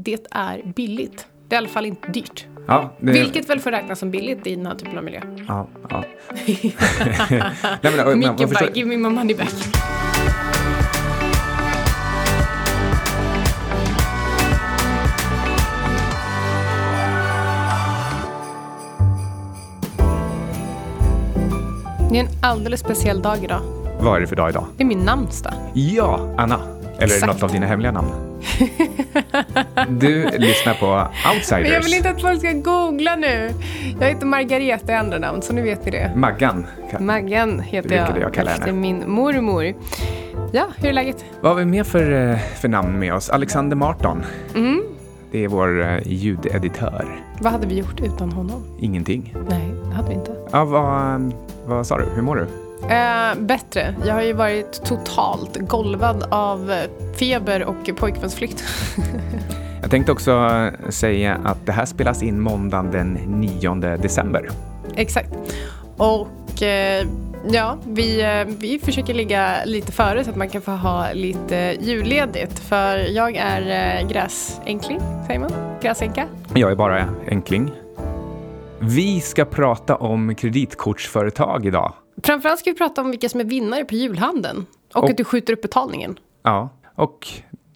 det är billigt. Det är i alla fall inte dyrt. Ja, det, Vilket väl får räknas som billigt i den här typen av miljö. Ja, ja. Nej, men, men, Micke man bara, förstår, give me my money back. Det är en alldeles speciell dag idag. vad är det för dag idag? Det är min namnsdag. Ja, Anna. Eller Exakt. något av dina hemliga namn? Du lyssnar på Outsiders. Men jag vill inte att folk ska googla nu. Jag heter Margareta i andra namn, så nu vet ni det. Maggan. Maggan heter jag, jag kalla henne. efter min mormor. Ja, hur är läget? Vad har vi mer för, eh, för namn med oss? Alexander Marton. Mm. Det är vår eh, ljudeditör. Vad hade vi gjort utan honom? Ingenting. Nej, det hade vi inte. Ja, vad, vad sa du? Hur mår du? Eh, bättre. Jag har ju varit totalt golvad av feber och pojkvänsflykt. Jag tänkte också eh, säga att det här spelas in måndagen den 9 december. Exakt. Och eh, ja, vi, eh, vi försöker ligga lite före så att man kan få ha lite julledigt. För jag är eh, gräsänkling, säger man? Gräsänka. Jag är bara enkling. Vi ska prata om kreditkortsföretag idag. Framförallt ska vi prata om vilka som är vinnare på julhandeln. Och, Och- att du skjuter upp betalningen. Ja, och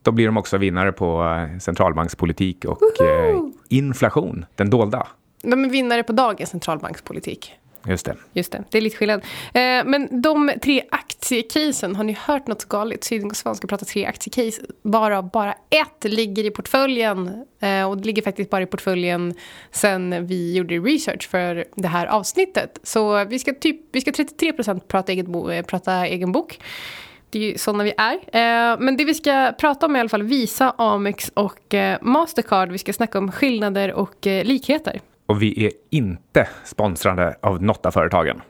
då blir de också vinnare på eh, centralbankspolitik och eh, inflation, den dolda. De är vinnare på dagens centralbankspolitik. Just det. Just det, det är lite skillnad. Eh, men de tre aktiecasen, har ni hört något galet? Sydosvan ska prata tre aktiecase, varav bara ett ligger i portföljen. Eh, och det ligger faktiskt bara i portföljen sen vi gjorde research för det här avsnittet. Så vi ska, typ, vi ska 33% prata egen, bo, eh, prata egen bok. Det är ju sådana vi är. Eh, men det vi ska prata om är i alla fall Visa, Amex och eh, Mastercard. Vi ska snacka om skillnader och eh, likheter. Och vi är inte sponsrade av något av företagen.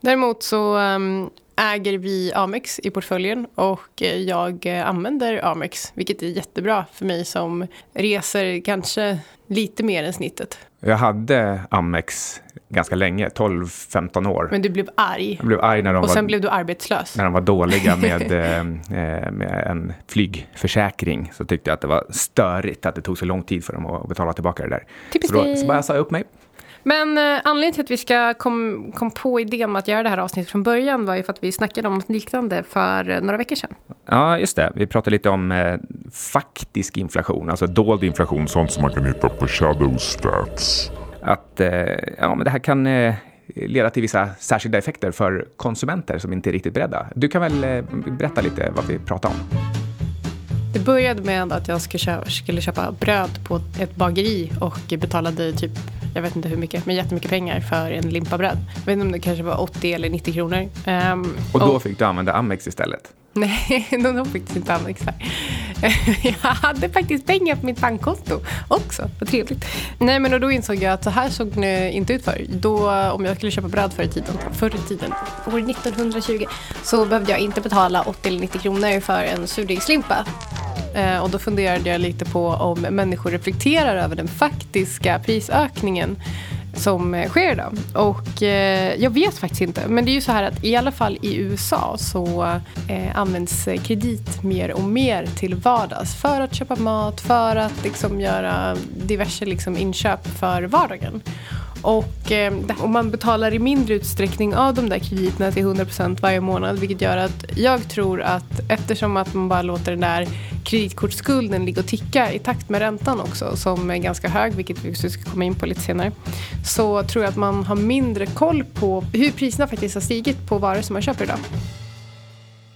Däremot så ehm, äger vi Amex i portföljen och eh, jag eh, använder Amex, vilket är jättebra för mig som reser kanske lite mer än snittet. Jag hade Amex ganska länge, 12-15 år. Men du blev arg Jag blev arg när de, och sen var, blev du arbetslös. när de var dåliga med, eh, eh, med en flygförsäkring. Så tyckte jag att det var störigt att det tog så lång tid för dem att betala tillbaka det där. Typiskt Så då så bara sa jag upp mig. Men eh, anledningen till att vi ska kom, kom på idén om att göra det här avsnittet från början var ju för att vi snackade om något liknande för eh, några veckor sedan. Ja, just det. Vi pratade lite om eh, faktisk inflation, alltså dold inflation. Sånt som man kan hitta på Shadow Stats. Att eh, ja, men det här kan eh, leda till vissa särskilda effekter för konsumenter som inte är riktigt beredda. Du kan väl eh, berätta lite vad vi pratar om? Det började med att jag skulle köpa, skulle köpa bröd på ett bageri och betalade typ, jag vet inte hur mycket, men jättemycket pengar för en limpa bröd. Jag vet inte om det kanske var 80 eller 90 kronor. Ehm, Och då fick du använda Amex istället. Nej, de har faktiskt inte Amex här. Jag hade faktiskt pengar på mitt bankkonto också. Vad trevligt. Nej, men och då insåg jag att så här såg det inte ut för. Då, om jag skulle köpa bröd förr i tiden, förr i tiden, år 1920, så behövde jag inte betala 80 eller 90 kronor för en surdegslimpa. Eh, och då funderade jag lite på om människor reflekterar över den faktiska prisökningen som eh, sker idag. Och eh, jag vet faktiskt inte. Men det är ju så här att i alla fall i USA så eh, används kredit mer och mer till vardags. För att köpa mat, för att liksom göra diverse liksom, inköp för vardagen. Och eh, om man betalar i mindre utsträckning av de där krediterna till 100% varje månad. Vilket gör att jag tror att eftersom att man bara låter den där kreditkortsskulden ligger och ticka i takt med räntan också. Som är ganska hög, vilket vi ska komma in på lite senare. Så tror jag att man har mindre koll på hur priserna faktiskt har stigit på varor som man köper idag.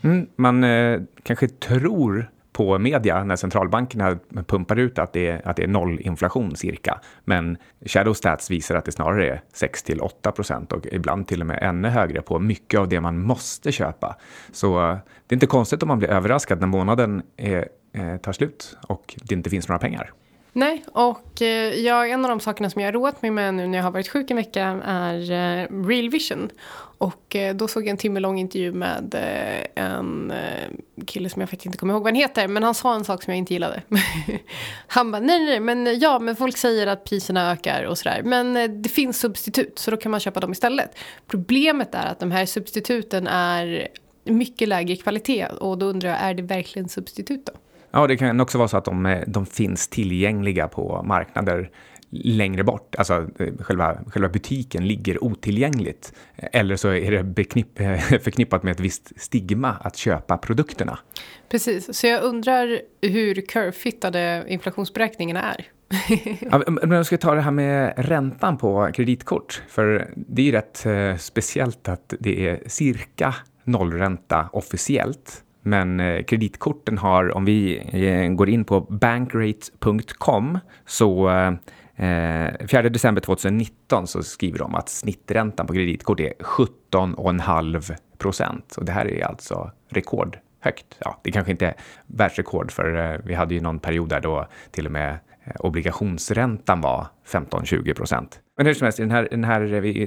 Mm, man eh, kanske tror på media när centralbankerna pumpar ut att det, är, att det är nollinflation cirka. Men Shadow Stats visar att det snarare är 6 till 8 procent och ibland till och med ännu högre på mycket av det man måste köpa. Så eh, det är inte konstigt om man blir överraskad när månaden är, Eh, tar slut och det inte finns några pengar. Nej, och eh, jag, en av de sakerna som jag har roat mig med nu när jag har varit sjuk en vecka är eh, Real Vision. Och då såg jag en timme lång intervju med en kille som jag faktiskt inte kommer ihåg vad han heter. Men han sa en sak som jag inte gillade. han bara, nej, nej, men ja, men folk säger att priserna ökar och sådär. Men det finns substitut, så då kan man köpa dem istället. Problemet är att de här substituten är mycket lägre kvalitet. Och då undrar jag, är det verkligen substitut då? Ja, det kan också vara så att de, eh, de finns tillgängliga på marknader längre bort, alltså eh, själva, själva butiken ligger otillgängligt. Eller så är det beknipp, förknippat med ett visst stigma att köpa produkterna. Precis, så jag undrar hur curvefittade inflationsberäkningarna är. men jag ska ta det här med räntan på kreditkort, för det är ju rätt eh, speciellt att det är cirka nollränta officiellt. Men eh, kreditkorten har, om vi eh, går in på bankrate.com, så Eh, eh 4 december 2019 så skriver de att snitträntan på kreditkort är 17,5 procent. Och det här är alltså rekordhögt. Ja, det kanske inte är världsrekord för vi hade ju någon period där då till och med obligationsräntan var 15-20 procent. Men hur som helst, den här, den här,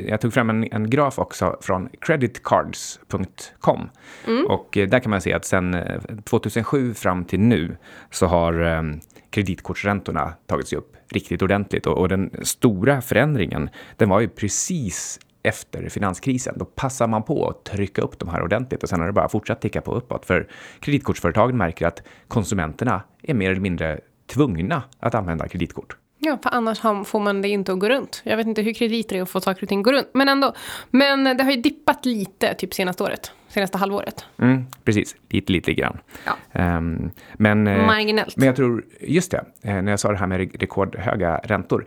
jag tog fram en, en graf också från creditcards.com. Mm. Och eh, där kan man se att sedan 2007 fram till nu så har um, kreditkortsräntorna tagits upp riktigt ordentligt. Och, och, den stora förändringen, den var ju precis efter finanskrisen. Då passar man på att trycka upp de här ordentligt och sen har det bara fortsatt ticka på uppåt. För kreditkortsföretagen märker att konsumenterna är mer eller mindre tvungna att använda kreditkort. Ja, för annars får man det inte att gå runt. Jag vet inte hur krediter är att få saker och ting att gå runt, men ändå. Men det har ju dippat lite, typ senaste året, senaste halvåret. Mm, precis, lite, lite grann. Ja. Um, men, eh, Marginellt. Men jag tror, just det, eh, när jag sa det här med rekordhöga räntor,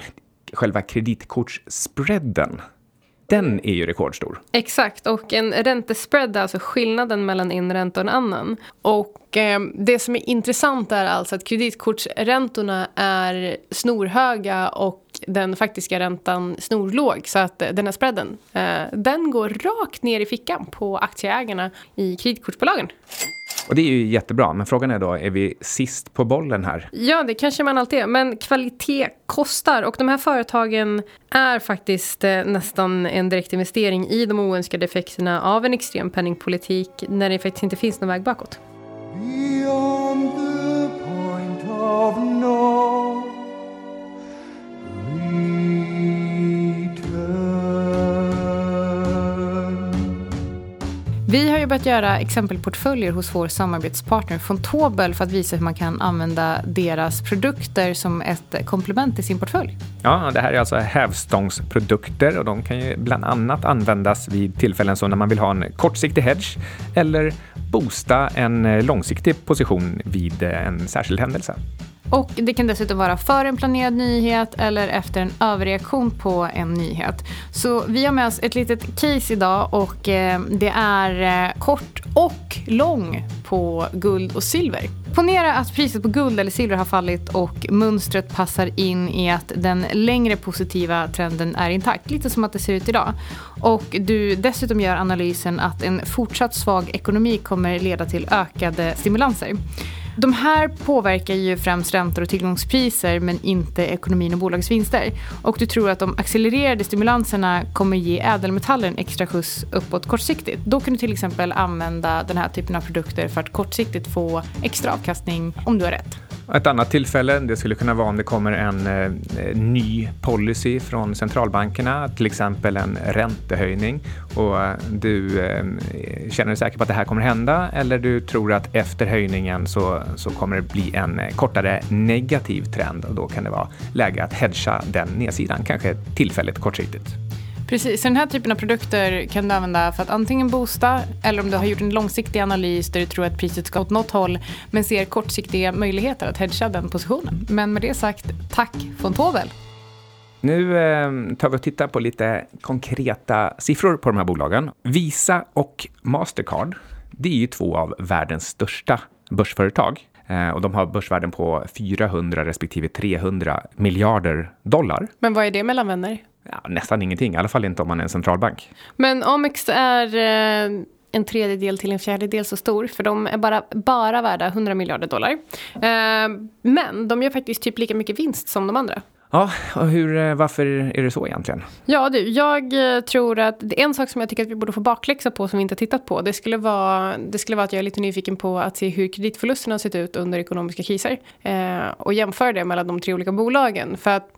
själva kreditkortsspreaden den är ju rekordstor. Exakt, och en räntespread är alltså skillnaden mellan en ränta och en annan. Och eh, det som är intressant är alltså att kreditkortsräntorna är snorhöga och den faktiska räntan snorlåg. Så att eh, den här spreaden, eh, den går rakt ner i fickan på aktieägarna i kreditkortsbolagen. Och det är ju jättebra, men frågan är då, är vi sist på bollen här? Ja, det kanske man alltid är, men kvalitet kostar och de här företagen är faktiskt eh, nästan en direktinvestering i de oönskade effekterna av en extrem penningpolitik när det faktiskt inte finns någon väg bakåt. Beyond the point of no Vi har ju börjat göra exempelportföljer hos vår samarbetspartner Fontobel för att visa hur man kan använda deras produkter som ett komplement till sin portfölj. Ja, det här är alltså hävstångsprodukter och de kan ju bland annat användas vid tillfällen som när man vill ha en kortsiktig hedge eller boosta en eh, långsiktig position vid eh, en särskild händelse. Och det kan dessutom vara för en planerad nyhet eller efter en överreaktion på en nyhet. Så vi har med oss ett litet case idag och eh, det är eh, kort och lång på guld och silver. Ponera att priset på guld eller silver har fallit och mönstret passar in i att den längre positiva trenden är intakt. Lite som att det ser ut idag. Och du dessutom gör analysen att en fortsatt svag ekonomi kommer leda till ökade stimulanser. De här påverkar ju främst räntor och tillgångspriser men inte ekonomin och bolagsvinster. Och du tror att de accelererade stimulanserna kommer ge ädelmetaller en extra skjuts uppåt kortsiktigt. Då kan du till exempel använda den här typen av produkter för att kortsiktigt få extra avkastning om du har rätt. Ett annat tillfälle det skulle kunna vara om det kommer en eh, ny policy från centralbankerna, till exempel en räntehöjning och eh, du eh, känner dig säker på att det här kommer hända eller du tror att efter höjningen så, så kommer det bli en eh, kortare negativ trend och då kan det vara läge att hedga den nedsidan, kanske tillfälligt kortsiktigt. Precis, så den här typen av produkter kan du använda för att antingen boosta eller om du har gjort en långsiktig analys där du tror att priset ska åt något håll men ser kortsiktiga möjligheter att hedga den positionen. Men med det sagt, tack von Tobel! Nu eh, tar vi och tittar på lite konkreta siffror på de här bolagen. Visa och Mastercard, det är ju två av världens största börsföretag. Eh, och de har börsvärden på 400 respektive 300 miljarder dollar. Men vad är det mellan vänner? Ja, nästan ingenting, i alla fall inte om man är en centralbank. Men Amex är eh, en tredjedel till en fjärdedel så stor, för de är bara, bara värda 100 miljarder dollar. Eh, men de gör faktiskt typ lika mycket vinst som de andra. Ja, och hur, eh, varför är det så egentligen? Ja, du, jag tror att det är en sak som jag tycker att vi borde få bakläxa på som vi inte har tittat på. Det skulle, vara, det skulle vara att jag är lite nyfiken på att se hur kreditförlusterna har sett ut under ekonomiska kriser. Eh, och jämföra det mellan de tre olika bolagen. För att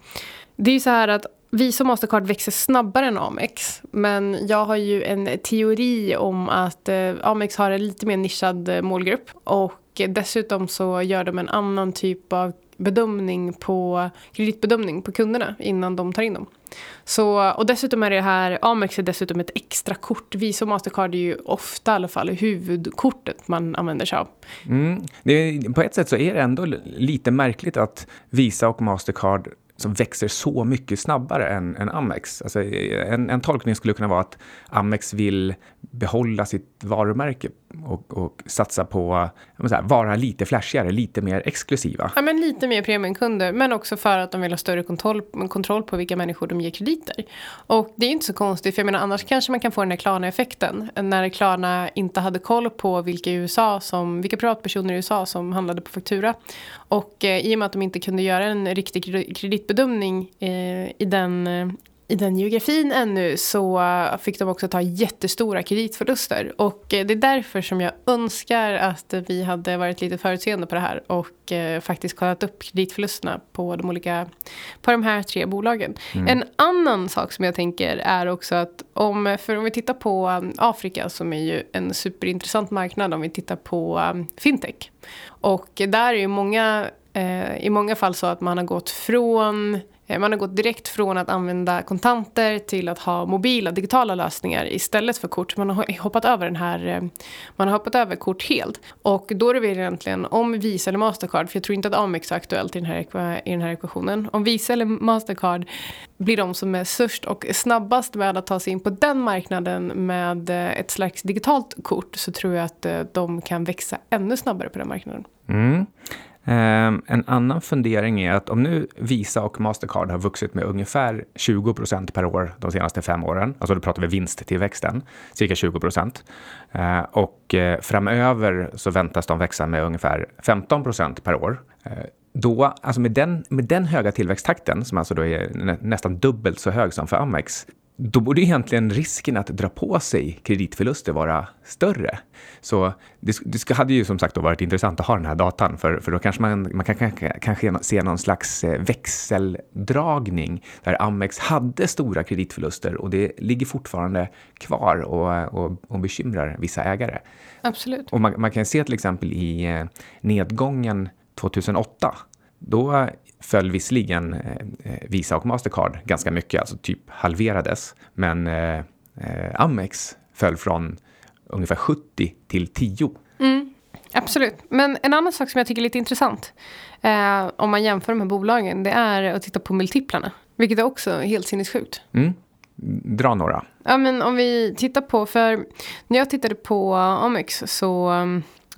det är ju så här att Visa och Mastercard växer snabbare än Amex. Men jag har ju en teori om att eh, Amex har en lite mer nischad eh, målgrupp. Och dessutom så gör de en annan typ av bedömning på, kreditbedömning på kunderna innan de tar in dem. Så, och dessutom är det här, Amex är dessutom ett extra kort. Visa och Mastercard är ju ofta i alla fall huvudkortet man använder sig av. Mm. Det, på ett sätt så är det ändå lite märkligt att Visa och Mastercard som växer så mycket snabbare än, än Amex. Alltså, en, en tolkning skulle kunna vara att Amex vill behålla sitt varumärke och, och satsa på att vara lite flashigare, lite mer exklusiva. Ja, men lite mer premiumkunder, men också för att de vill ha större kontroll, kontroll på vilka människor de ger krediter. Och det är inte så konstigt, för jag menar annars kanske man kan få den här Klarna-effekten. När Klarna inte hade koll på vilka, USA som, vilka privatpersoner i USA som handlade på faktura. Och eh, i och med att de inte kunde göra en riktig kreditbedömning eh, i den eh, i den geografin ännu så fick de också ta jättestora kreditförluster. Och eh, det är därför som jag önskar att vi hade varit lite förutseende på det här och eh, faktiskt kollat upp kreditförlusterna på de, olika, på de här tre bolagen. Mm. En annan sak som jag tänker är också att om, för om vi tittar på um, Afrika som är ju en superintressant marknad om vi tittar på um, fintech. Och där är ju många eh, i många fall så att man har gått från Eh, man har gått direkt från att använda kontanter till att ha mobila digitala lösningar istället för kort. Man har hoppat över den här, eh, man har hoppat över kort helt. Och då är det egentligen om Visa eller Mastercard, för jag tror inte att Amex är aktuellt i den, här, i den här ekvationen. Om Visa eller Mastercard blir de som är störst och snabbast med att ta sig in på den marknaden med eh, ett slags digitalt kort så tror jag att de kan växa ännu snabbare på den marknaden. Mm. Ehm, en annan fundering är att om nu Visa och Mastercard har vuxit med ungefär 20 procent per år de senaste fem åren, alltså då pratar vi vinsttillväxten, cirka 20 procent. Eh, och eh, framöver så väntas de växa med ungefär 15 procent per år. Eh, då, alltså med den, med den höga tillväxttakten, som alltså då är nä, nästan dubbelt så hög som för Amex, då borde egentligen risken att dra på sig kreditförluster vara större. Så det, det hade ju som sagt varit intressant att ha den här datan, för, för då kanske man, man kan kanske se någon slags eh, växeldragning där Amex hade stora kreditförluster och det ligger fortfarande kvar och, och, och bekymrar vissa ägare. Absolut. Och man, man kan se till exempel i eh, nedgången 2008 då föll visserligen eh, eh, Visa och Mastercard ganska mycket, alltså typ halverades. Men eh, Amex föll från ungefär 70 till 10. Mm, absolut. Men en annan sak som jag tycker är lite intressant eh, om man jämför de här bolagen, det är att titta på multiplarna. Vilket är också helt sinnessjukt. Mm. Dra några. Ja, men om vi tittar på, för när jag tittade på Amex så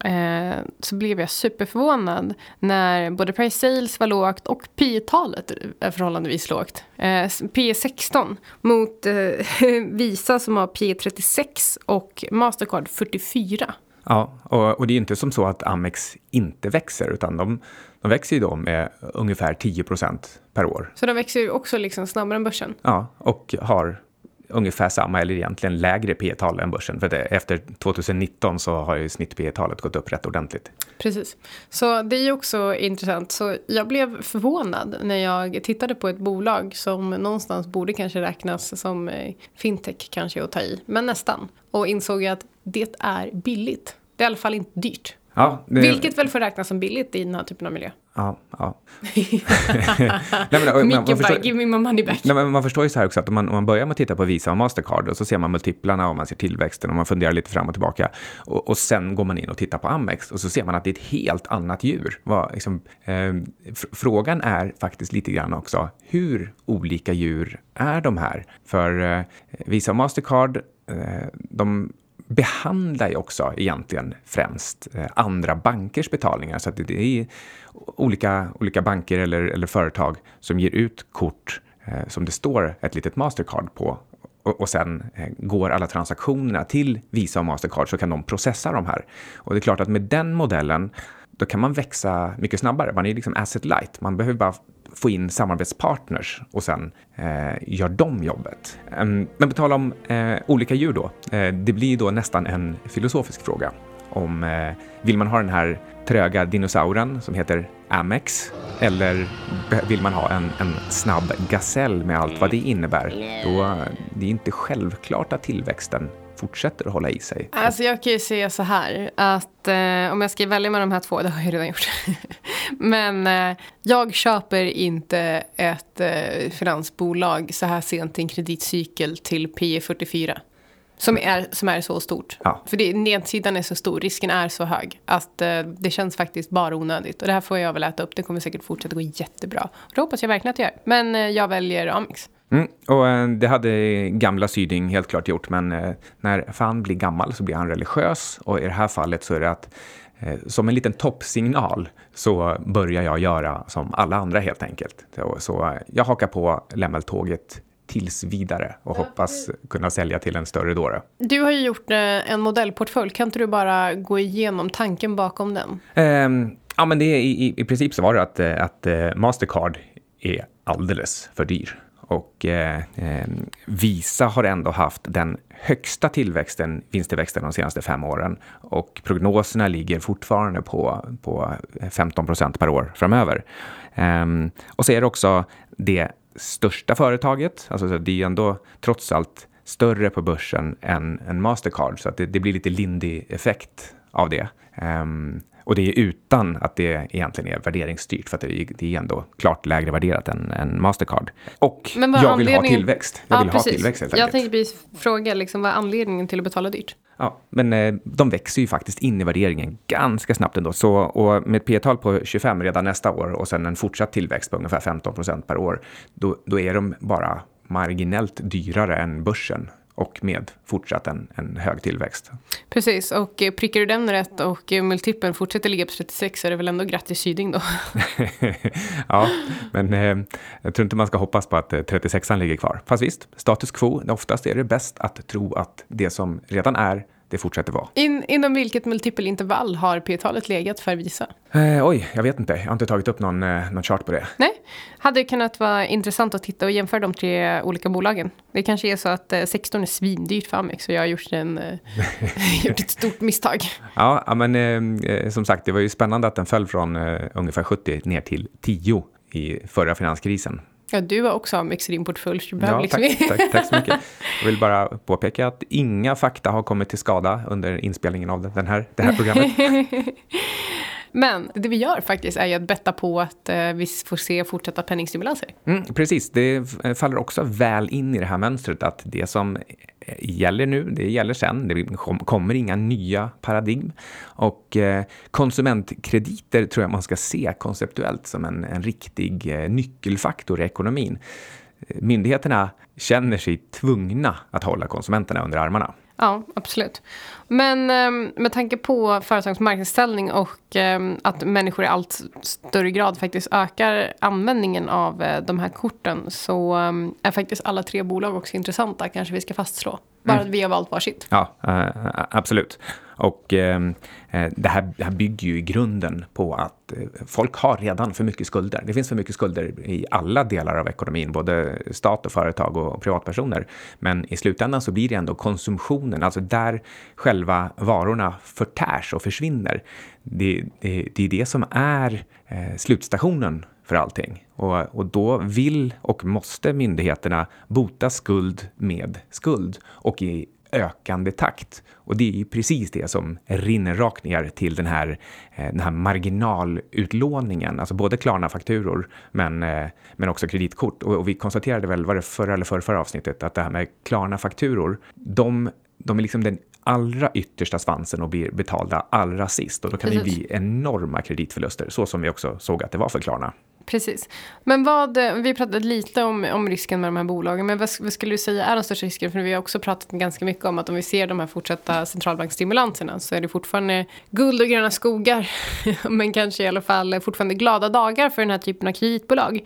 eh, så blev jag superförvånad när både price sales var lågt och P-talet är förhållandevis lågt. Eh, P 16 mot eh, Visa som har P 36 och Mastercard 44. Ja, och, och, det är inte som så att Amex inte växer, utan de, de växer ju då med ungefär 10 procent per år. Så de växer ju också liksom snabbare än börsen? Ja, och har ungefär samma eller egentligen lägre P tal än börsen. För det, efter 2019 så har ju snitt P talet gått upp rätt ordentligt. Precis. Så det är ju också intressant. Så jag blev förvånad när jag tittade på ett bolag som någonstans borde kanske räknas som eh, fintech kanske att ta i, men nästan. Och insåg att det är billigt. Det är i alla fall inte dyrt. Ja, det... Vilket väl får räknas som billigt i den här typen av miljö. Ja, ja. nej, men, förstår, give me my money back. Nej, men man förstår ju så här också att om man, om man börjar med att titta på Visa och Mastercard och så ser man multiplarna och man ser tillväxten och man funderar lite fram och tillbaka. Och, och sen går man in och tittar på Amex och så ser man att det är ett helt annat djur. Vad, liksom, eh, frågan är faktiskt lite grann också hur olika djur är de här? För eh, Visa och Mastercard eh, de behandlar ju också egentligen främst eh, andra bankers betalningar. Så att det är olika, olika banker eller, eller företag som ger ut kort eh, som det står ett litet Mastercard på och, och sen eh, går alla transaktionerna till Visa och Mastercard så kan de processa de här. Och det är klart att med den modellen då kan man växa mycket snabbare. Man är liksom asset light. Man behöver bara få in samarbetspartners och sen eh, gör de jobbet. Men på tal om eh, olika djur då. Eh, det blir då nästan en filosofisk fråga. Om eh, vill man ha den här tröga dinosauren som heter Amex eller vill man ha en, en snabb gasell med allt vad det innebär? Då det är inte självklart att tillväxten fortsätter att hålla i sig? Alltså jag kan ju säga så här att eh, om jag ska välja med de här två, det har jag redan gjort. Men eh, jag köper inte ett eh, finansbolag så här sent i en kreditcykel till P 44. Som är, som är så stort. Ja. För det, nedsidan är så stor, risken är så hög. Att eh, det känns faktiskt bara onödigt. Och det här får jag väl äta upp, det kommer säkert fortsätta gå jättebra. Och det hoppas jag verkligen att jag gör. Men eh, jag väljer Amix. Mm, och eh, det hade gamla Syding helt klart gjort, men eh, när fan blir gammal så blir han religiös och i det här fallet så är det att eh, som en liten toppsignal så börjar jag göra som alla andra helt enkelt. Så, jag hakar på lämmeltåget tills vidare och hoppas kunna sälja till en större dåre. Du har ju gjort en modellportfölj. Kan inte du bara gå igenom tanken bakom den? Ehm, ja, men det är, i, i princip så var det att, att Mastercard är alldeles för dyr. Och eh, eh, Visa har ändå haft den högsta tillväxten, vinsttillväxten de senaste fem åren. Och prognoserna ligger fortfarande på, på 15 procent per år framöver. Eh, och så är det också det största företaget, alltså det är ändå trots allt större på börsen än, än Mastercard, så att det, det blir lite Lindy-effekt av det. Ehm, och det är utan att det egentligen är värderingsstyrt, för att det är, det är ändå klart lägre värderat än, än Mastercard. Och jag vill ha anledningen- tillväxt. Jag vill ha tillväxt helt Jag tänkte precis fråga, liksom, vad är anledningen till att betala dyrt? Ja, men eh, de växer ju faktiskt in i värderingen ganska snabbt ändå. Så, och med ett P-tal på 25 redan nästa år och sen en fortsatt tillväxt på ungefär 15 procent per år, då, då är de bara marginellt dyrare än börsen och med fortsatt en, en hög tillväxt. Precis, och eh, prickar du den rätt och eh, multipeln fortsätter ligga på 36 så är det väl ändå grattis Syding då. ja, men eh, jag tror inte man ska hoppas på att eh, 36an ligger kvar. Fast visst, status quo, oftast är det bäst att tro att det som redan är, det fortsätter vara. In, inom vilket multipelintervall har P-talet legat för Visa? Eh, oj, jag vet inte. Jag har inte tagit upp någon, eh, någon chart på det. Nej, hade det kunnat vara intressant att titta och jämföra de tre olika bolagen. Det kanske är så att eh, 16 är svindyrt för Amex och jag har gjort, en, eh, gjort ett stort misstag. Ja, men eh, eh, som sagt, det var ju spännande att den föll från ungefär 70 ner till 10 i förra finanskrisen. Ja, du har också Amex i din portfölj du Ja, liksom tack, tack, tack så mycket. Jag vill bara påpeka att inga fakta har kommit till skada under inspelningen av den här, det här programmet. Men det vi gör faktiskt är ju att betta på att eh, vi får se fortsatta penningstimulanser. Mm, precis, det faller också väl in i det här mönstret att det som gäller nu, det gäller sen. Det kommer inga nya paradigm. Och eh, konsumentkrediter tror jag man ska se konceptuellt som en, en riktig eh, nyckelfaktor i ekonomin. Eh, myndigheterna känner sig tvungna att hålla konsumenterna under armarna. Ja, absolut. Men ehm, med tanke på företagens marknadsställning och ehm, att människor i allt större grad faktiskt ökar användningen av eh, de här korten så ehm, är faktiskt alla tre bolag också intressanta, kanske vi ska fastslå. Bara att vi har valt varsitt. Ja, eh, absolut. Och eh, det, här, det här bygger ju i grunden på att folk har redan för mycket skulder. Det finns för mycket skulder i alla delar av ekonomin, både stat och företag och privatpersoner. Men i slutändan så blir det ändå konsumtionen, alltså där själva varorna förtärs och försvinner. Det, det, det är det som är slutstationen för allting. Och, och då vill och måste myndigheterna bota skuld med skuld och i ökande takt. Och det är ju precis det som rinner rakt ner till den här, eh, den här marginalutlåningen, alltså både Klarna-fakturor men, eh, men också kreditkort. Och, och vi konstaterade väl, var det förra eller förra, förra avsnittet, att det här med Klarna-fakturor, de, de är liksom den allra yttersta svansen och blir betalda allra sist. Och då kan det Precis. bli enorma kreditförluster, så som vi också såg att det var för Klarna. Precis. Men vad, vi pratade lite om, om risken med de här bolagen, men vad, vad skulle du säga är den största risken? För vi har också pratat ganska mycket om att om vi ser de här fortsatta centralbankstimulanserna så är det fortfarande guld och gröna skogar, men kanske i alla fall fortfarande glada dagar för den här typen av kreditbolag.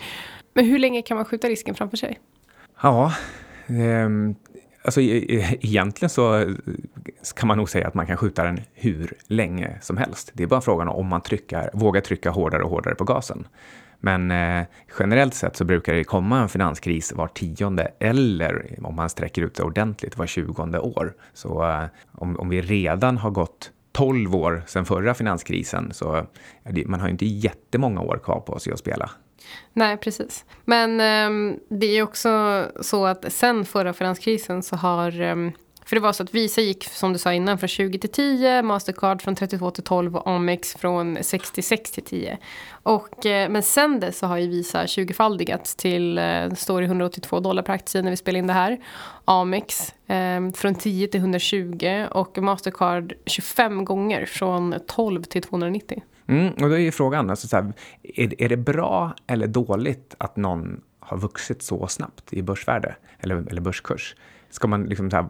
Men hur länge kan man skjuta risken framför sig? Ja, ehm, alltså e-, e-, egentligen så kan man nog säga att man kan skjuta den hur länge som helst. Det är bara frågan om man trycker, vågar trycka hårdare och hårdare på gasen. Men eh, generellt sett så brukar det komma en finanskris var tionde eller om man sträcker ut det ordentligt var tjugonde år. Så eh, om, om vi redan har gått 12 år sedan förra finanskrisen så ja, det, man har ju inte jättemånga år kvar på sig att spela. Nej, precis. Men eh, det är ju också så att sen förra finanskrisen så har ehm, för det var så att Visa gick, som du sa innan, från 20 till 10, Mastercard från 32 till 12 och Amex från 66 till 10. Och, eh, men sen dess så har ju Visa 20-faldigats till, eh, står i 182 dollar per aktie när vi spelar in det här. Amex eh, från 10 till 120 och Mastercard 25 gånger från 12 till 290. Mm, och då är ju frågan, alltså så här, är, är det bra eller dåligt att någon har vuxit så snabbt i börsvärde eller, eller börskurs? Ska man liksom så här,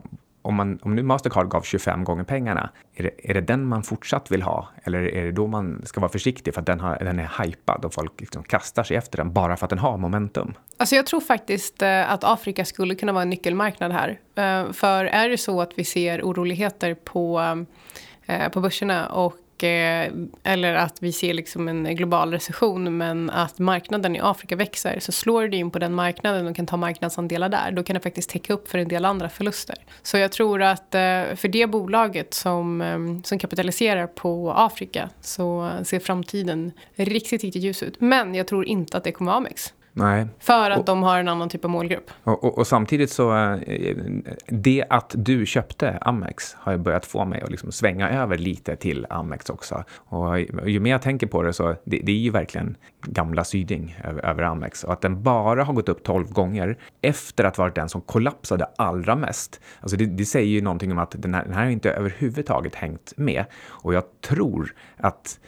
om, man, om nu Mastercard gav 25 gånger pengarna, är det, är det den man fortsatt vill ha? Eller är det då man ska vara försiktig för att den, har, den är hypad och folk liksom kastar sig efter den bara för att den har momentum? Alltså jag tror faktiskt eh, att Afrika skulle kunna vara en nyckelmarknad här. Eh, för är det så att vi ser oroligheter på, eh, på börserna och och, eh, eller att vi ser liksom en global recession men att marknaden i Afrika växer så slår det in på den marknaden och kan ta marknadsandelar där. Då kan det faktiskt täcka upp för en del andra förluster. Så jag tror att eh, för det bolaget som, eh, som kapitaliserar på Afrika så ser framtiden riktigt, riktigt ljus ut. Men jag tror inte att det kommer vara Amex. Nej. För att och, de har en annan typ av målgrupp. Och, och, och, samtidigt så, eh, det att du köpte Amex har ju börjat få mig att liksom svänga över lite till Amex också. Och ju mer jag tänker på det så, det, det är ju verkligen gamla Syding över, över, Amex. Och att den bara har gått upp 12 gånger efter att varit den som kollapsade allra mest. Alltså det, det säger ju någonting om att den här, den här inte överhuvudtaget hängt med. Och jag tror att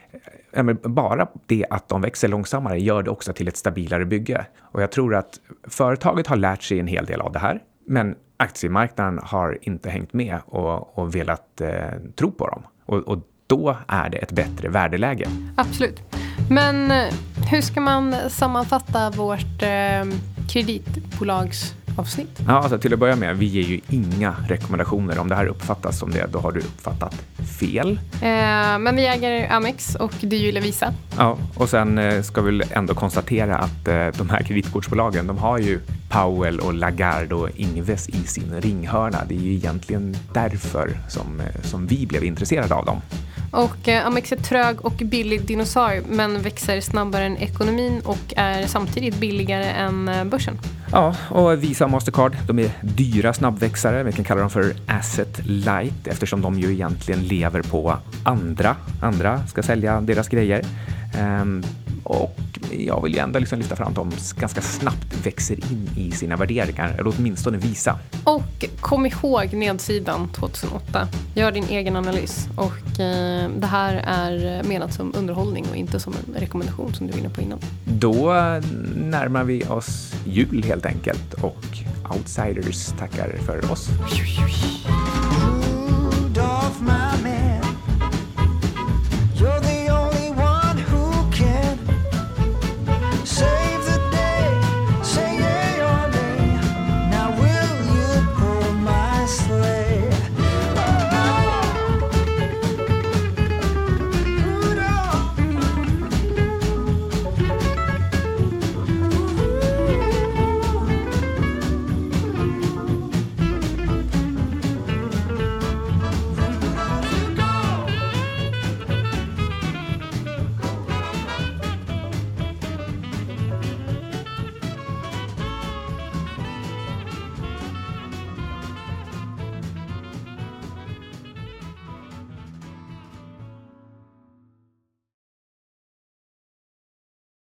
bara det att de växer långsammare gör det också till ett stabilare bygge. Och jag tror att företaget har lärt sig en hel del av det här, men aktiemarknaden har inte hängt med och, och velat eh, tro på dem. Och, och då är det ett bättre värdeläge. Absolut. Men eh, hur ska man sammanfatta vårt eh, kreditbolags avsnitt? Ja, alltså till att börja med, vi ger ju inga rekommendationer. Om det här uppfattas som det, då har du uppfattat fel. Eh, men vi äger Amex och du gillar Visa. Ja, och sen eh, ska vi ändå konstatera att eh, de här kreditkortsbolagen, de har ju Powell och Lagarde och Ingves i sin ringhörna. Det är ju egentligen därför som, eh, som vi blev intresserade av dem. Och eh, Amex är trög och billig dinosaurie men växer snabbare än ekonomin och är samtidigt billigare än eh, börsen. Ja, och Visa och Mastercard, de är dyra snabbväxare. Vi kan kalla dem för asset light eftersom de ju egentligen lever på andra. Andra ska sälja deras grejer. Ehm, och jag vill ju ändå liksom lyfta fram att de ganska snabbt växer in i sina värderingar, eller åtminstone visa. Och kom ihåg nedsidan 2008. Gör din egen analys. Och eh, det här är menat som underhållning och inte som en rekommendation som du var inne på innan. Då närmar vi oss jul helt enkelt och Outsiders tackar för oss. Rudolph, 谁